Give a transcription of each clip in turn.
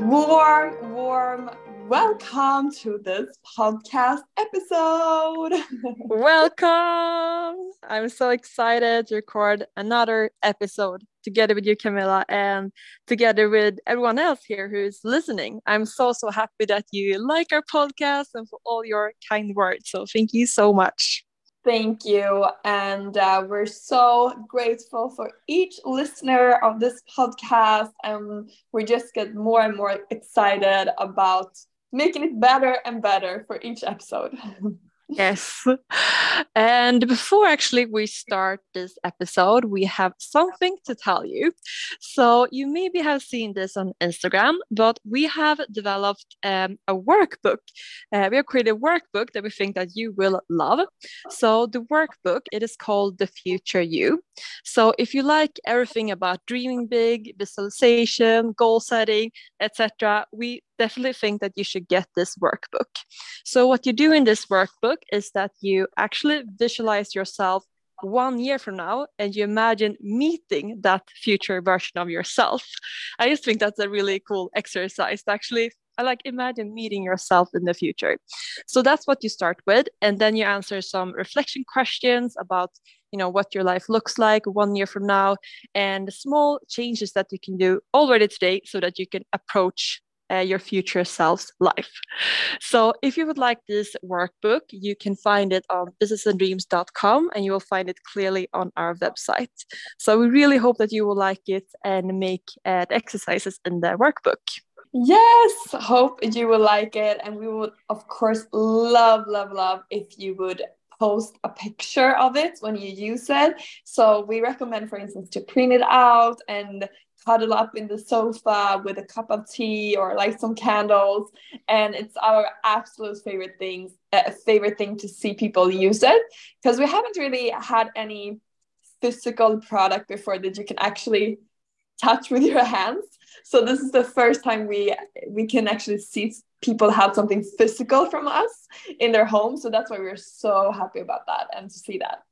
warm, warm welcome to this podcast episode. welcome. I'm so excited to record another episode together with you, Camilla, and together with everyone else here who's listening. I'm so, so happy that you like our podcast and for all your kind words. So thank you so much. Thank you. And uh, we're so grateful for each listener of this podcast. And we just get more and more excited about making it better and better for each episode. Yes. And before actually we start this episode, we have something to tell you. So you maybe have seen this on Instagram, but we have developed um, a workbook. Uh, we have created a workbook that we think that you will love. So the workbook, it is called The Future You. So if you like everything about dreaming big, visualization, goal setting, etc., we definitely think that you should get this workbook. So, what you do in this workbook is that you actually visualize yourself one year from now and you imagine meeting that future version of yourself. I just think that's a really cool exercise to actually I like imagine meeting yourself in the future. So that's what you start with and then you answer some reflection questions about you know what your life looks like one year from now and the small changes that you can do already today so that you can approach uh, your future self's life. So, if you would like this workbook, you can find it on businessanddreams.com and you will find it clearly on our website. So, we really hope that you will like it and make uh, the exercises in the workbook. Yes, hope you will like it. And we would, of course, love, love, love if you would post a picture of it when you use it. So we recommend, for instance, to print it out and cuddle up in the sofa with a cup of tea or light some candles. And it's our absolute favorite things uh, favorite thing to see people use it. Because we haven't really had any physical product before that you can actually touch with your hands. So this is the first time we we can actually see people have something physical from us in their home. So that's why we're so happy about that and to see that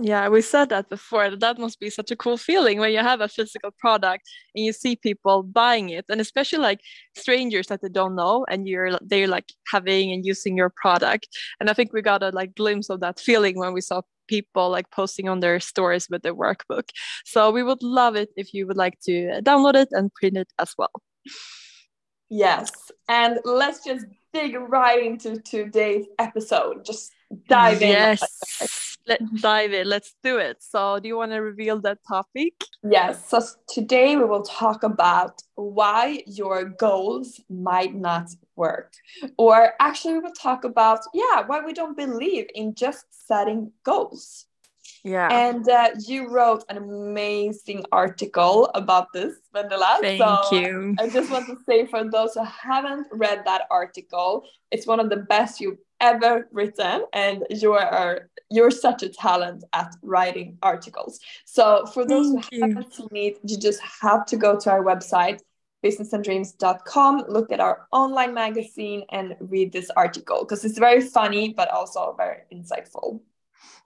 yeah, we said that before. That must be such a cool feeling when you have a physical product and you see people buying it, and especially like strangers that they don't know, and you're they're like having and using your product. And I think we got a like glimpse of that feeling when we saw people like posting on their stories with their workbook. So we would love it if you would like to download it and print it as well. Yes, and let's just dig right into today's episode. Just dive in. Yes let's dive in. Let's do it. So, do you want to reveal that topic? Yes. So, today we will talk about why your goals might not work. Or actually, we will talk about, yeah, why we don't believe in just setting goals. Yeah. And uh, you wrote an amazing article about this, Vendela. Thank so you. I just want to say for those who haven't read that article, it's one of the best you've ever written, and you are you're such a talent at writing articles. So for those Thank who you. haven't seen it, you just have to go to our website, businessanddreams.com, look at our online magazine and read this article because it's very funny, but also very insightful.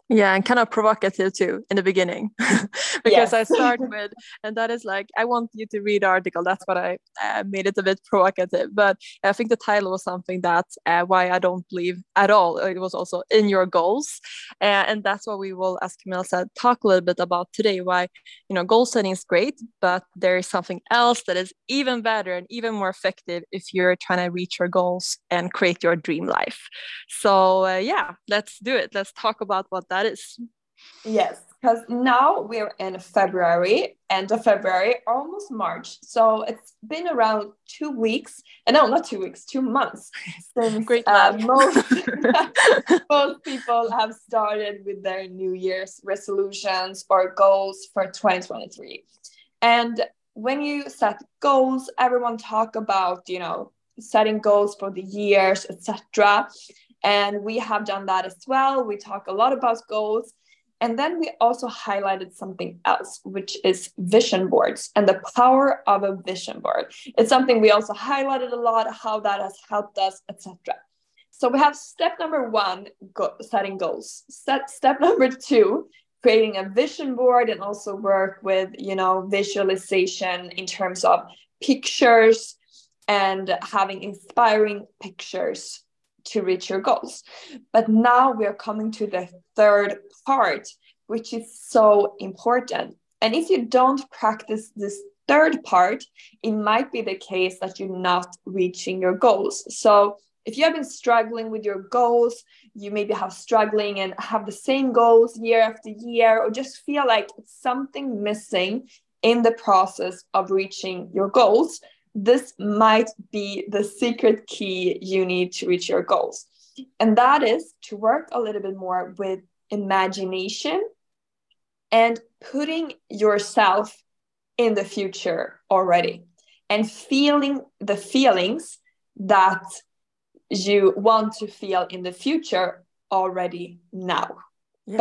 Yeah, and kind of provocative too in the beginning, because. I start with, and that is like, I want you to read the article. That's what I uh, made it a bit provocative. But I think the title was something that uh, why I don't believe at all. It was also in your goals, uh, and that's what we will, as Camilla said, talk a little bit about today. Why you know goal setting is great, but there is something else that is even better and even more effective if you're trying to reach your goals and create your dream life. So uh, yeah, let's do it. Let's talk about what that that is. Yes, because now we're in February, end of February, almost March. So it's been around two weeks, and uh, no, not two weeks, two months since Great uh, most, most people have started with their New Year's resolutions or goals for 2023. And when you set goals, everyone talk about, you know, setting goals for the years, etc. And we have done that as well. We talk a lot about goals. And then we also highlighted something else, which is vision boards and the power of a vision board. It's something we also highlighted a lot, how that has helped us, etc. So we have step number one, go- setting goals. Set, step number two, creating a vision board and also work with, you know, visualization in terms of pictures, and having inspiring pictures to reach your goals. But now we are coming to the third part, which is so important. And if you don't practice this third part, it might be the case that you're not reaching your goals. So if you have been struggling with your goals, you maybe have struggling and have the same goals year after year, or just feel like something missing in the process of reaching your goals, this might be the secret key you need to reach your goals. And that is to work a little bit more with imagination and putting yourself in the future already and feeling the feelings that you want to feel in the future already now. Yes.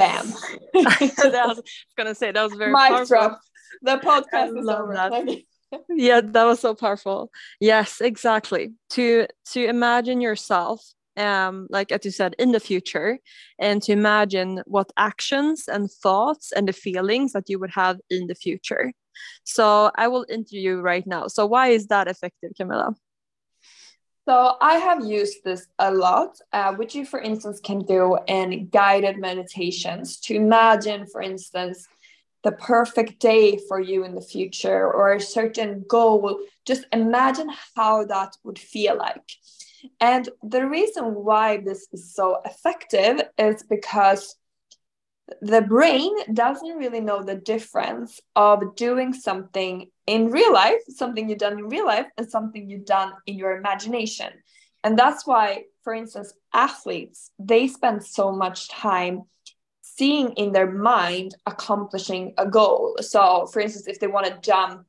Bam. I was gonna say that was very Mic powerful. drop. The podcast is over. That. Yeah, that was so powerful. Yes, exactly. To to imagine yourself um like as you said in the future and to imagine what actions and thoughts and the feelings that you would have in the future so i will interview right now so why is that effective camilla so I have used this a lot, uh, which you, for instance, can do in guided meditations to imagine, for instance, the perfect day for you in the future or a certain goal. Just imagine how that would feel like. And the reason why this is so effective is because the brain doesn't really know the difference of doing something in real life, something you've done in real life, and something you've done in your imagination. And that's why, for instance, athletes, they spend so much time seeing in their mind accomplishing a goal. So, for instance, if they want to jump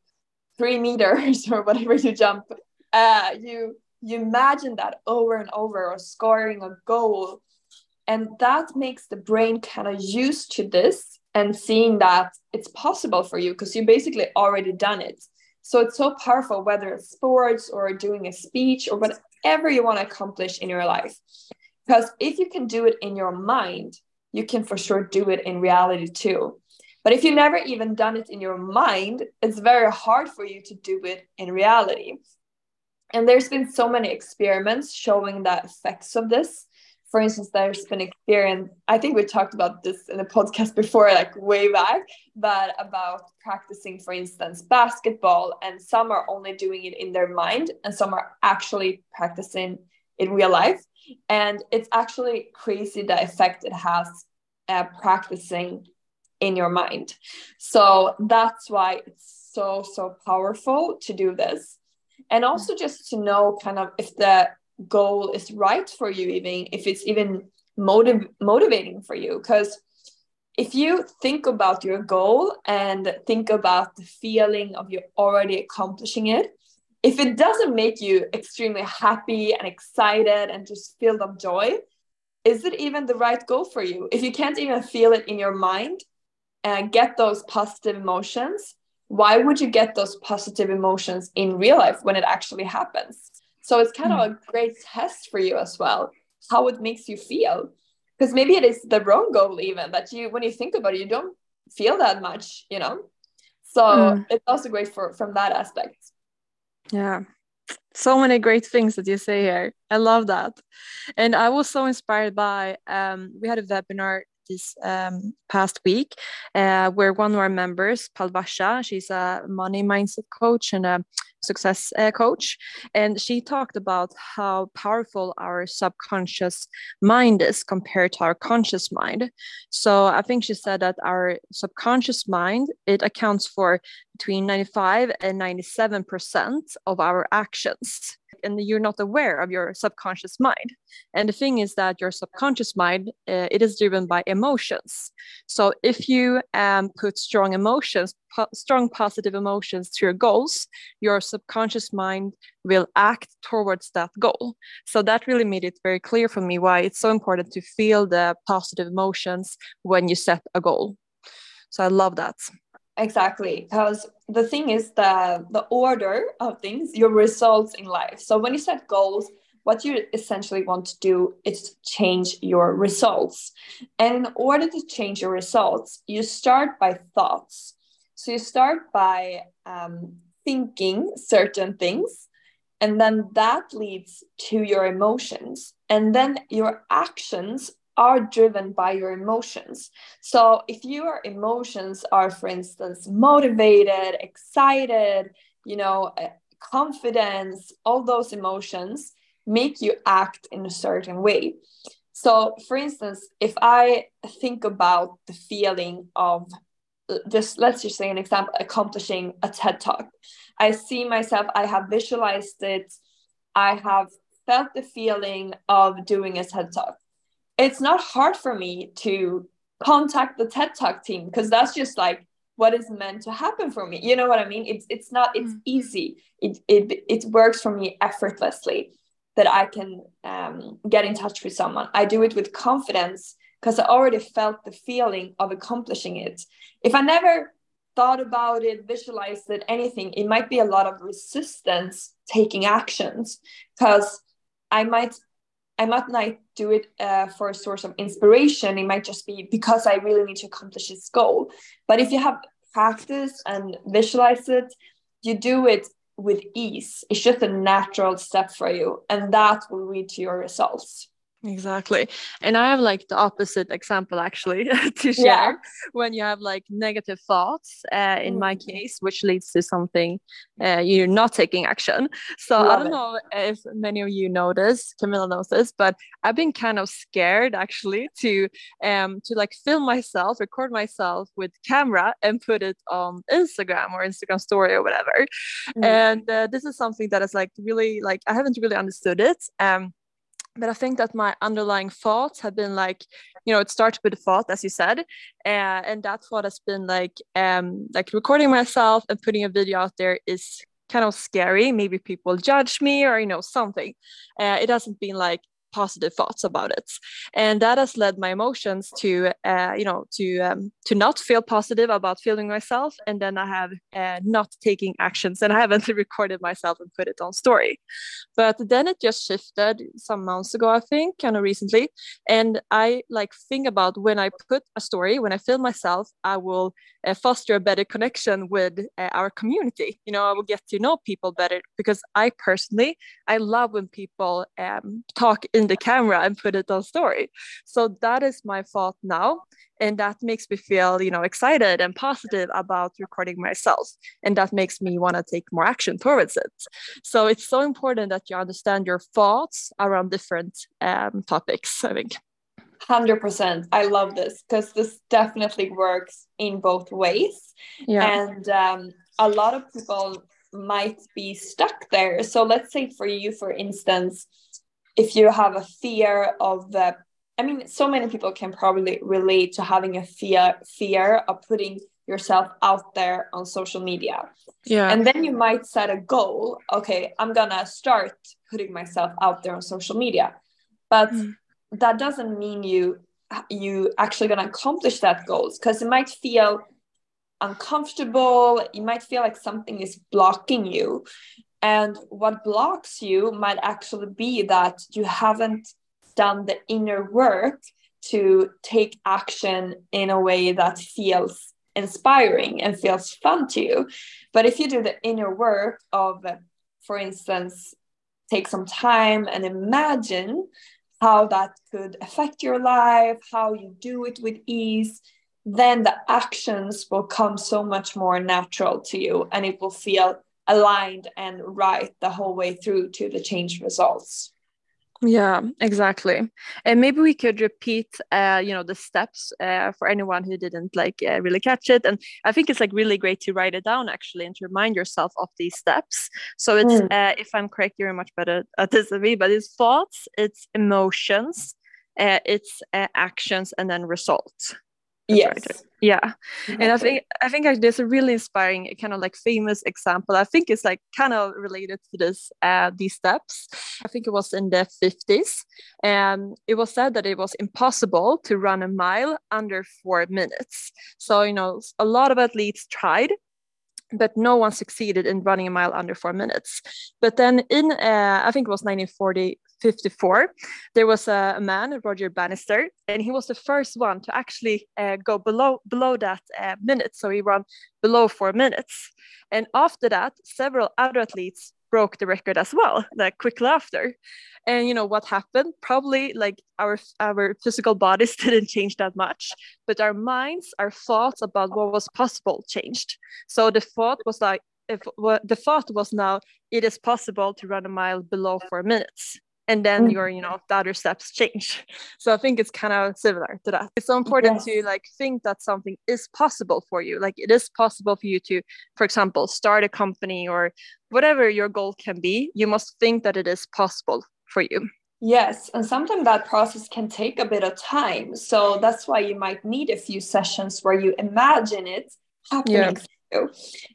three meters or whatever you jump, uh, you you imagine that over and over or scoring a goal and that makes the brain kind of used to this and seeing that it's possible for you because you basically already done it. So it's so powerful, whether it's sports or doing a speech or whatever you want to accomplish in your life. Because if you can do it in your mind, you can for sure do it in reality too. But if you've never even done it in your mind, it's very hard for you to do it in reality. And there's been so many experiments showing the effects of this for instance, there's been experience, I think we talked about this in a podcast before, like way back, but about practicing, for instance, basketball, and some are only doing it in their mind, and some are actually practicing in real life. And it's actually crazy the effect it has uh, practicing in your mind. So that's why it's so, so powerful to do this. And also just to know kind of if the goal is right for you even if it's even motiv- motivating for you because if you think about your goal and think about the feeling of you already accomplishing it if it doesn't make you extremely happy and excited and just filled of joy is it even the right goal for you if you can't even feel it in your mind and get those positive emotions why would you get those positive emotions in real life when it actually happens so it's kind mm. of hmm. a great test for you as well, how it makes you feel. Because maybe it is the wrong goal, even that you, when you think about it, you don't feel that much, you know? So mm. it's also great for from that aspect. Yeah. So many great things that you say here. I love that. And I was so inspired by um, we had a webinar this um, past week, uh, where one of our members, Palvasha, she's a money mindset coach and a success uh, coach, and she talked about how powerful our subconscious mind is compared to our conscious mind. So I think she said that our subconscious mind it accounts for between 95 and 97 percent of our actions and you're not aware of your subconscious mind. And the thing is that your subconscious mind uh, it is driven by emotions. So if you um, put strong emotions po- strong positive emotions to your goals your subconscious mind will act towards that goal. So that really made it very clear for me why it's so important to feel the positive emotions when you set a goal. So i love that exactly because the thing is the the order of things your results in life. So when you set goals what you essentially want to do is change your results. And in order to change your results you start by thoughts. So you start by um, thinking certain things and then that leads to your emotions. And then your actions are driven by your emotions. So if your emotions are for instance motivated excited you know eh, confidence all those emotions make you act in a certain way. So for instance if i think about the feeling of just let's just say an example accomplishing a ted talk. I see myself i have visualized it. I have felt the feeling of doing a ted talk it's not hard for me to contact the ted talk team because that's just like what is meant to happen for me you know what i mean it's it's not it's mm. easy it it, it works for me effortlessly that i can um, get in touch with someone i do it with confidence because I already felt the feeling of accomplishing it. If I never thought about it, visualized it, anything, it might be a lot of resistance taking actions because I might I might not do it uh, for a source of inspiration. It might just be because I really need to accomplish this goal. But if you have practice and visualize it, you do it with ease. It's just a natural step for you, and that will lead to your results. Exactly. And I have like the opposite example actually to share yeah. when you have like negative thoughts, uh, in mm. my case, which leads to something uh, you're not taking action. So Love I don't it. know if many of you know this, Camilla knows this, but I've been kind of scared actually to um to like film myself, record myself with camera and put it on Instagram or Instagram story or whatever. Mm. And uh, this is something that is like really like I haven't really understood it. Um but I think that my underlying thoughts have been like, you know, it started with a thought, as you said, uh, and that thought has been like, um, like recording myself and putting a video out there is kind of scary. Maybe people judge me or you know something. Uh, it hasn't been like positive thoughts about it. And that has led my emotions to uh, you know to um, to not feel positive about feeling myself. And then i have uh, not taking actions and i haven't recorded myself and put it on story. But then it just shifted some months ago i think kind of recently. And i like think about when i put a story when i film myself i will uh, foster a better connection with uh, our community. You know i will get to know people better because i personally i love when people um, talk in the camera and put it on story. So that is my thought now. And that makes me feel you know excited and positive about recording myself. And that makes me want to take more action towards it. So it's so important that you understand your thoughts around different um, topics i think. 100% i love this because this definitely works in both ways. Yeah. and um, a lot of people might be stuck there. So let's say for you for instance if you have a fear of the i mean so many people can probably relate to having a fear fear of putting yourself out there on social media. Yeah. And then you might set a goal okay i'm gonna start putting myself out there on social media. But mm that doesn't mean you you actually going to accomplish that goals because it might feel uncomfortable. You might feel like something is blocking you and what blocks you might actually be that you haven't done the inner work to take action in a way that feels inspiring and feels fun to you. But if you do the inner work of for instance take some time and imagine how that could affect your life, how you do it with ease, then the actions will come so much more natural to you and it will feel aligned and right the whole way through to the change results. Yeah, exactly. And maybe we could repeat, uh, you know, the steps uh, for anyone who didn't like uh, really catch it. And I think it's like really great to write it down actually and to remind yourself of these steps. So it's, mm. uh, if I'm correct, you're much better at this than me, but it's thoughts, it's emotions, uh, it's uh, actions, and then results yes. Yeah. And I think I think there's a really inspiring kind of like famous example. I think it's like kind of related to this uh, these steps. I think it was in the 50s. And it was said that it was impossible to run a mile under four minutes. So, you know, a lot of athletes tried but no one succeeded in running a mile under four minutes. But then in, uh, I think it was 1940, 54, there was a, a, man, Roger Bannister, and he was the first one to actually uh, go below below that uh, minute. So he ran below four minutes. And after that, several other athletes broke the record as well like quickly after. And you know what happened? Probably like our our physical bodies didn't change that much but our minds our thoughts about what was possible changed. So the thought was like if what the thought was now it is possible to run a mile below four minutes and then mm. your you know the other steps change. So i think it's kind of similar to that. It's so important yes. to like think that something is possible for you. Like it is possible for you to for example start a company or whatever your goal can be you must think that it is possible for you. Yes and sometimes that process can take a bit of time. So that's why you might need a few sessions where you imagine it happening yeah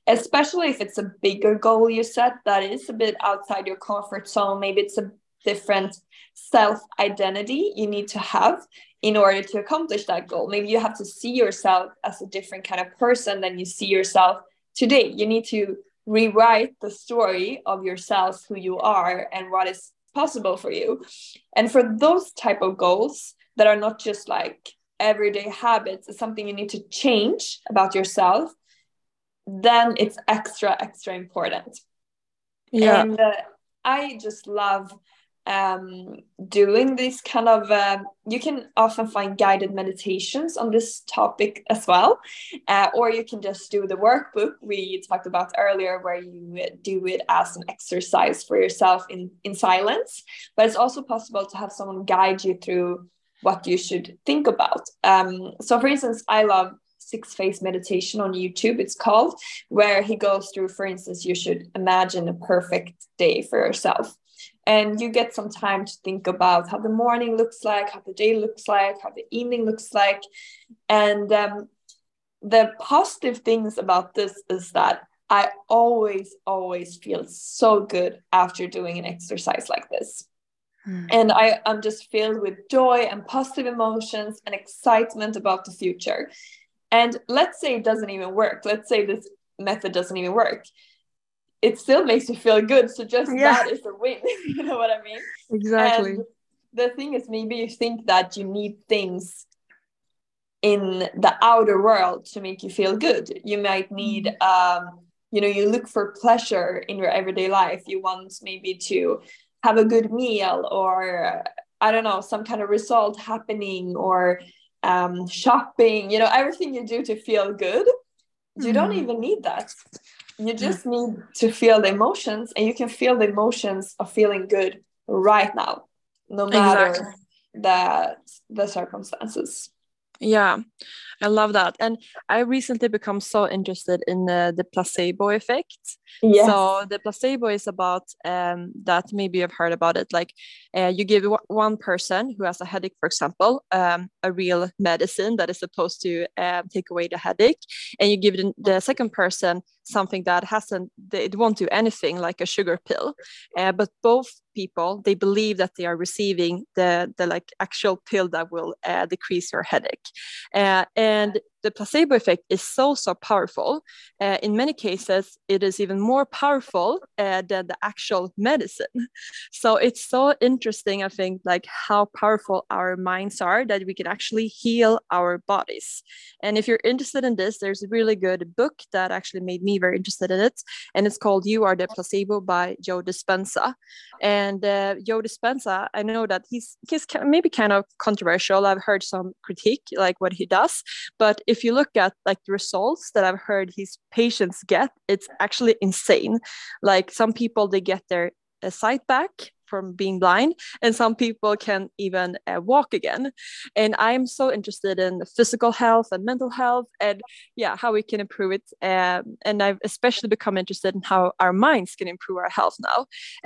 especially if it's a bigger goal you set that is a bit outside your comfort zone maybe it's a different self identity you need to have in order to accomplish that goal. Maybe you have to see yourself as a different kind of person than you see yourself today. You need to rewrite the story of yourself, who you are, and what is possible for you. And for those type of goals that are not just like everyday habits, it's something you need to change about yourself, then it's extra, extra important. Yeah. And uh, I just love um, doing this kind of uh, you can often find guided meditations on this topic as well. Uh, or you can just do the workbook we talked about earlier where you do it as an exercise for yourself in in silence. But it's also possible to have someone guide you through what you should think about. Um, so for instance i love six phase meditation on youtube it's called where he goes through for instance you should imagine a perfect day for yourself and you get some time to think about how the morning looks like how the day looks like how the evening looks like. And um, the positive things about this is that i always always feel so good after doing an exercise like this. Hmm. and I, i'm just filled with joy and positive emotions and excitement about the future. And let's say it doesn't even work. Let's say this method doesn't even work it still makes you feel good. So just yeah. that is a win. you know what I mean? Exactly. And the thing is, maybe you think that you need things in the outer world to make you feel good. You might need, mm-hmm. um, you know, you look for pleasure in your everyday life. You want maybe to have a good meal or, I don't know, some kind of result happening or um, shopping, you know, everything you do to feel good. You mm. don't mm-hmm. even need that you just need to feel the emotions and you can feel the emotions of feeling good right now no matter exactly. the the circumstances. Yeah i love that. And i recently become so interested in the, the placebo effect yes. so the placebo is about um, that maybe you've heard about it. Like uh, you give one person who has a headache for example um, a real medicine that is supposed to uh, take away the headache and you give the, the second person something that hasn't it won't do anything like a sugar pill. Uh, but both people they believe that they are receiving the the like actual pill that will uh, decrease your headache. Uh, and the placebo effect is so so powerful uh, in many cases it is even more powerful uh, than the actual medicine. So it's so interesting i think like how powerful our minds are that we can actually heal our bodies. And if you're interested in this there's a really good book that actually made me very interested in it and it's called you are the placebo by joe dispenza. And uh, joe dispenza i know that he's he's maybe kind of controversial. I've heard some critique like what he does but if you look at like the results that I've heard his patients get, it's actually insane. Like some people, they get their uh, sight back from being blind and some people can even uh, walk again. And i'm so interested in physical health and mental health and yeah how we can improve it um, and i've especially become interested in how our minds can improve our health now.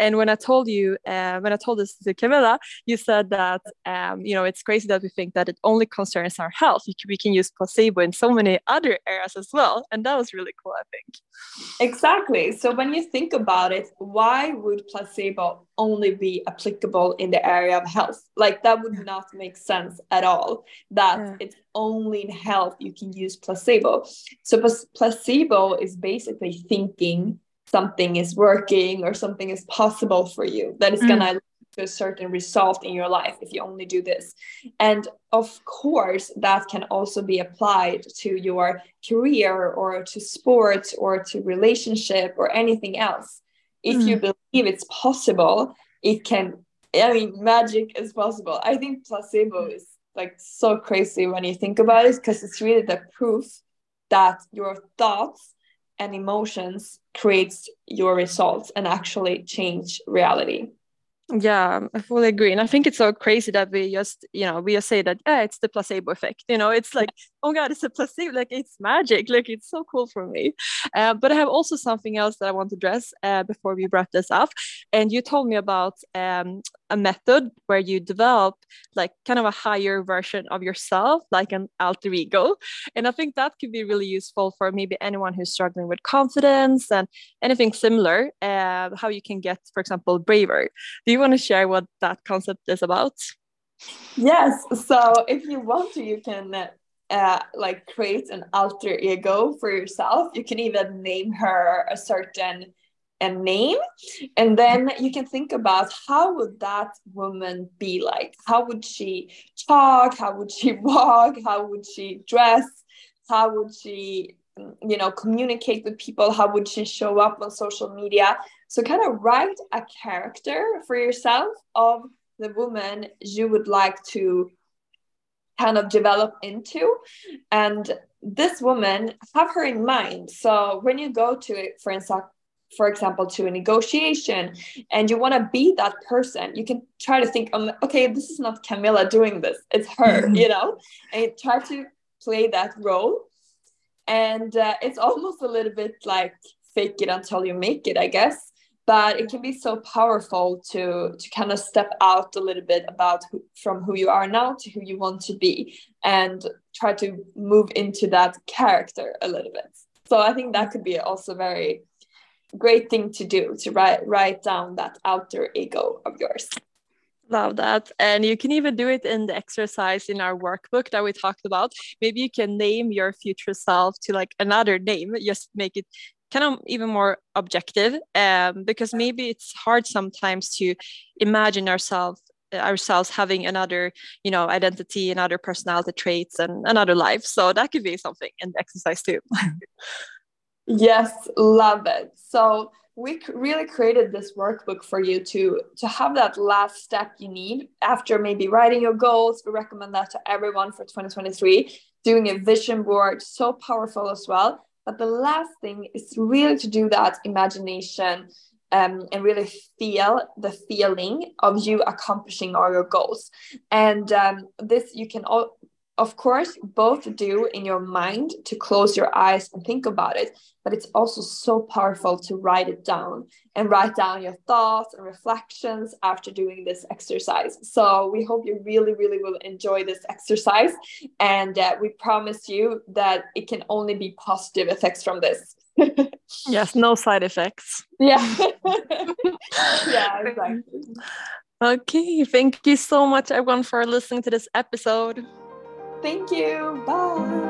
And when i told you uh, when i told this to camilla you said that um, you know it's crazy that we think that it only concerns our health. We can use placebo in so many other areas as well and that was really cool i think. Exactly. So when you think about it why would placebo only be applicable in the area of health. Like that would not make sense at all. That yeah. it's only in health you can use placebo. So placebo is basically thinking something is working or something is possible for you that is mm. gonna lead to a certain result in your life if you only do this. And of course, that can also be applied to your career or to sports or to relationship or anything else if mm. you believe it's possible it can i mean magic is possible. I think placebo is like so crazy when you think about it because it's really the proof that your thoughts and emotions creates your results and actually change reality yeah i fully agree and i think it's so crazy that we just you know we just say that yeah it's the placebo effect you know it's like oh god it's a placebo like it's magic like it's so cool for me. Uh, but i have also something else that i want to address uh, before we wrap this up and you told me about um, a method where you develop like kind of a higher version of yourself like an alter ego and i think that could be really useful for maybe anyone who's struggling with confidence and anything similar uh, how you can get for example braver. Do you want to share what that concept is about? Yes so if you want to you can uh, like create an alter ego for yourself. You can even name her a certain a name. And then you can think about how would that woman be like? How would she talk? How would she walk? How would she dress? How would she you know communicate with people? How would she show up on social media so kind of write a character for yourself of the woman you would like to kind of develop into. And this woman have her in mind. So when you go to it for instance for example to a negotiation and you want to be that person you can try to think um, okay this is not camilla doing this it's her you know? And try to play that role. And uh, it's almost a little bit like fake it until you make it i guess but it can be so powerful to to kind of step out a little bit about who, from who you are now to who you want to be and try to move into that character a little bit so i think that could be also very great thing to do to write write down that alter ego of yours Love that. And you can even do it in the exercise in our workbook that we talked about. Maybe you can name your future self to like another name, just make it kind of even more objective. Um, because maybe it's hard sometimes to imagine ourselves ourselves having another you know identity another personality traits and another life so that could be something in the exercise too Yes, love it. So we really created this workbook for you to to have that last step you need after maybe writing your goals. We recommend that to everyone for 2023. Doing a vision board, so powerful as well. But the last thing is really to do that imagination um, and really feel the feeling of you accomplishing all your goals. And um, this you can all of course, both do in your mind to close your eyes and think about it, but it's also so powerful to write it down and write down your thoughts and reflections after doing this exercise. So, we hope you really, really will enjoy this exercise. And uh, we promise you that it can only be positive effects from this. yes, no side effects. Yeah. yeah, exactly. Okay, thank you so much, everyone, for listening to this episode. Thank you. Bye.